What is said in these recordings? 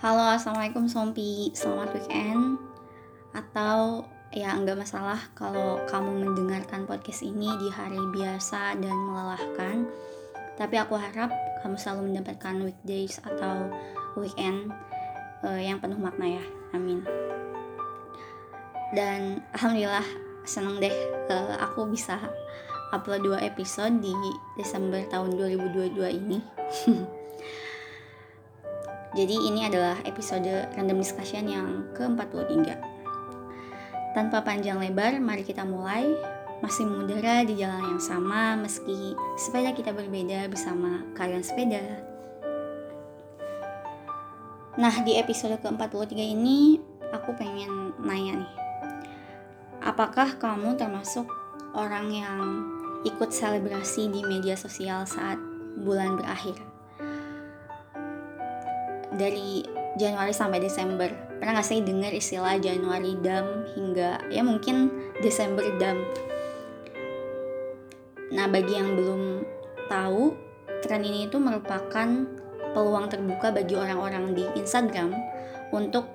Halo, assalamualaikum Sompi. Selamat weekend. Atau ya nggak masalah kalau kamu mendengarkan podcast ini di hari biasa dan melelahkan. Tapi aku harap kamu selalu mendapatkan weekdays atau weekend uh, yang penuh makna ya. Amin. Dan alhamdulillah seneng deh uh, aku bisa upload dua episode di Desember tahun 2022 ini. Jadi ini adalah episode random discussion yang ke-43. Tanpa panjang lebar, mari kita mulai. Masih mengudara di jalan yang sama meski sepeda kita berbeda bersama kalian sepeda. Nah, di episode ke-43 ini aku pengen nanya nih. Apakah kamu termasuk orang yang ikut selebrasi di media sosial saat bulan berakhir? Dari Januari sampai Desember pernah nggak sih dengar istilah Januari dam hingga ya mungkin Desember dam nah bagi yang belum tahu tren ini itu merupakan peluang terbuka bagi orang-orang di Instagram untuk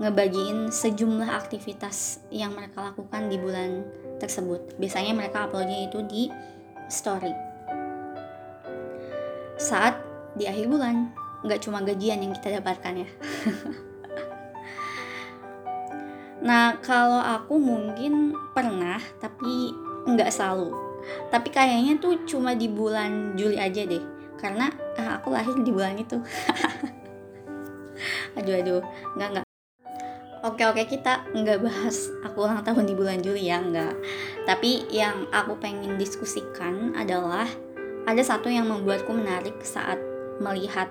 ngebagiin sejumlah aktivitas yang mereka lakukan di bulan tersebut. Biasanya mereka uploadnya itu di story. Saat di akhir bulan, nggak cuma gajian yang kita dapatkan ya. Nah kalau aku mungkin pernah tapi nggak selalu. Tapi kayaknya tuh cuma di bulan Juli aja deh. Karena ah, aku lahir di bulan itu. Aduh aduh. Nggak nggak. Oke oke kita nggak bahas aku ulang tahun di bulan Juli ya nggak. Tapi yang aku pengen diskusikan adalah ada satu yang membuatku menarik saat melihat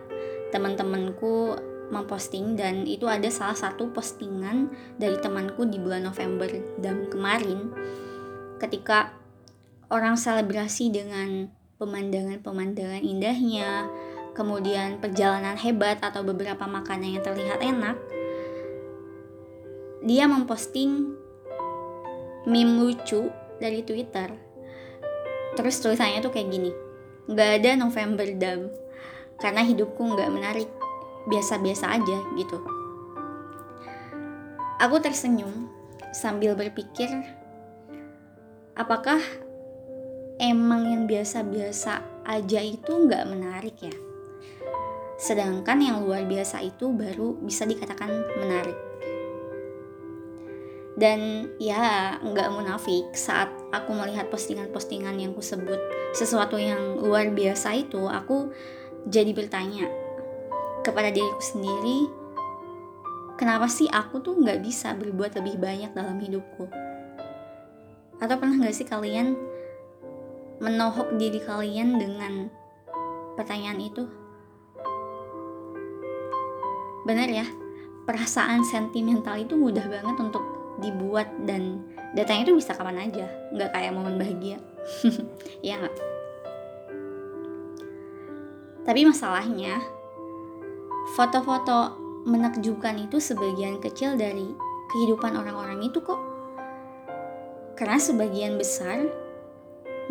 teman-temanku memposting dan itu ada salah satu postingan dari temanku di bulan November dan kemarin. Ketika orang selebrasi dengan pemandangan-pemandangan indahnya kemudian perjalanan hebat atau beberapa makanan yang terlihat enak dia memposting meme lucu dari Twitter. Terus tulisannya tuh kayak gini nggak ada November Dam karena hidupku nggak menarik. Biasa-biasa aja gitu. Aku tersenyum sambil berpikir apakah emang yang biasa-biasa aja itu nggak menarik ya? Sedangkan yang luar biasa itu baru bisa dikatakan menarik. Dan ya nggak munafik saat aku melihat postingan-postingan yang kusebut. Sesuatu yang luar biasa itu aku jadi bertanya kepada diriku sendiri, kenapa sih aku tuh nggak bisa berbuat lebih banyak dalam hidupku? Atau pernah nggak sih kalian menohok diri kalian dengan pertanyaan itu? Bener ya, perasaan sentimental itu mudah banget untuk dibuat dan datanya itu bisa kapan aja, nggak kayak momen bahagia. ya nggak? Tapi masalahnya, foto-foto menakjubkan itu sebagian kecil dari kehidupan orang-orang itu kok. Karena sebagian besar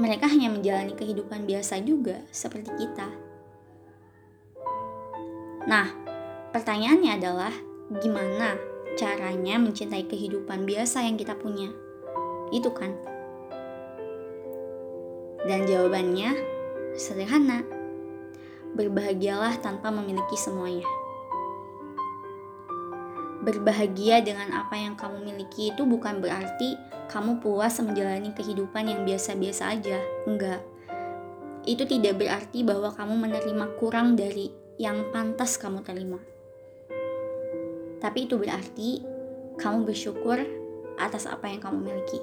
mereka hanya menjalani kehidupan biasa juga seperti kita. Nah, pertanyaannya adalah gimana caranya mencintai kehidupan biasa yang kita punya? Itu kan. Dan jawabannya sederhana berbahagialah tanpa memiliki semuanya. Berbahagia dengan apa yang kamu miliki itu bukan berarti kamu puas menjalani kehidupan yang biasa-biasa aja. Enggak. Itu tidak berarti bahwa kamu menerima kurang dari yang pantas kamu terima. Tapi itu berarti kamu bersyukur atas apa yang kamu miliki.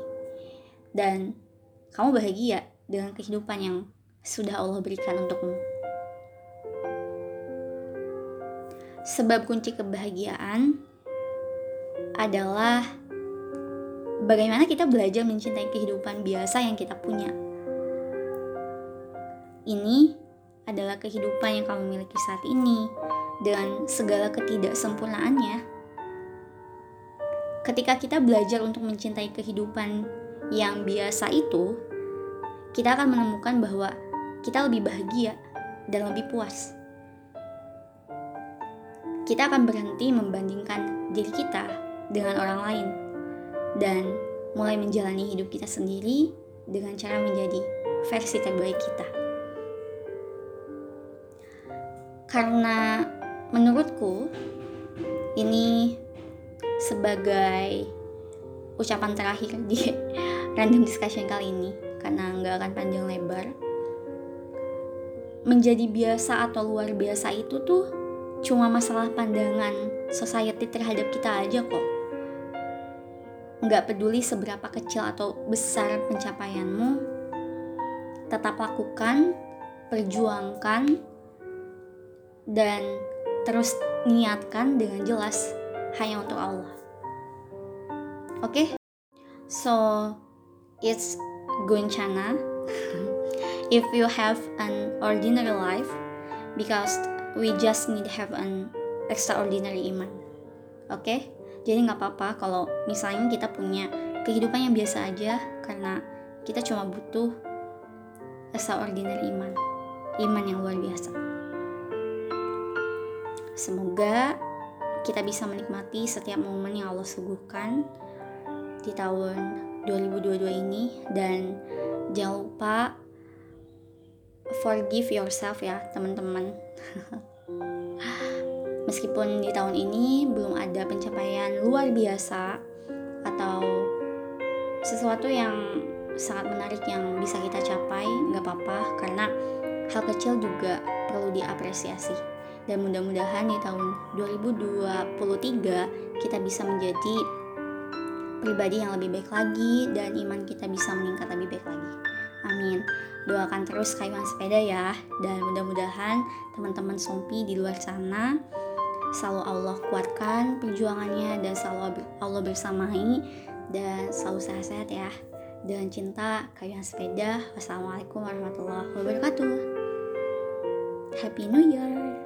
Dan kamu bahagia dengan kehidupan yang sudah Allah berikan untukmu. Sebab kunci kebahagiaan adalah bagaimana kita belajar mencintai kehidupan biasa yang kita punya. Ini adalah kehidupan yang kamu miliki saat ini dengan segala ketidaksempurnaannya. Ketika kita belajar untuk mencintai kehidupan yang biasa itu, kita akan menemukan bahwa kita lebih bahagia dan lebih puas. Kita akan berhenti membandingkan diri kita dengan orang lain dan mulai menjalani hidup kita sendiri dengan cara menjadi versi terbaik kita. Karena menurutku ini sebagai ucapan terakhir di random discussion kali ini karena nggak akan panjang lebar menjadi biasa atau luar biasa itu tuh cuma masalah pandangan society terhadap kita aja kok. Nggak peduli seberapa kecil atau besar pencapaianmu tetap lakukan perjuangkan dan terus niatkan dengan jelas hanya untuk Allah. Oke? Okay? so it's Gunchana if you have an ordinary life because we just need have an extraordinary iman. Oke? Okay? jadi nggak apa-apa kalau misalnya kita punya kehidupan yang biasa aja karena kita cuma butuh extraordinary iman. Iman yang luar biasa. Semoga kita bisa menikmati setiap momen yang Allah suguhkan di tahun 2022 ini. Dan jangan lupa forgive yourself ya teman-teman meskipun di tahun ini belum ada pencapaian luar biasa atau sesuatu yang sangat menarik yang bisa kita capai nggak apa-apa karena hal kecil juga perlu diapresiasi dan mudah-mudahan di tahun 2023 kita bisa menjadi pribadi yang lebih baik lagi dan iman kita bisa meningkat lebih baik lagi. Amin. Doakan terus kayuan sepeda ya dan mudah-mudahan teman-teman Sompi di luar sana selalu Allah kuatkan perjuangannya dan selalu Allah bersamai dan selalu sehat-sehat ya. Dan cinta kayuan sepeda. Wassalamualaikum warahmatullahi wabarakatuh. Happy New Year.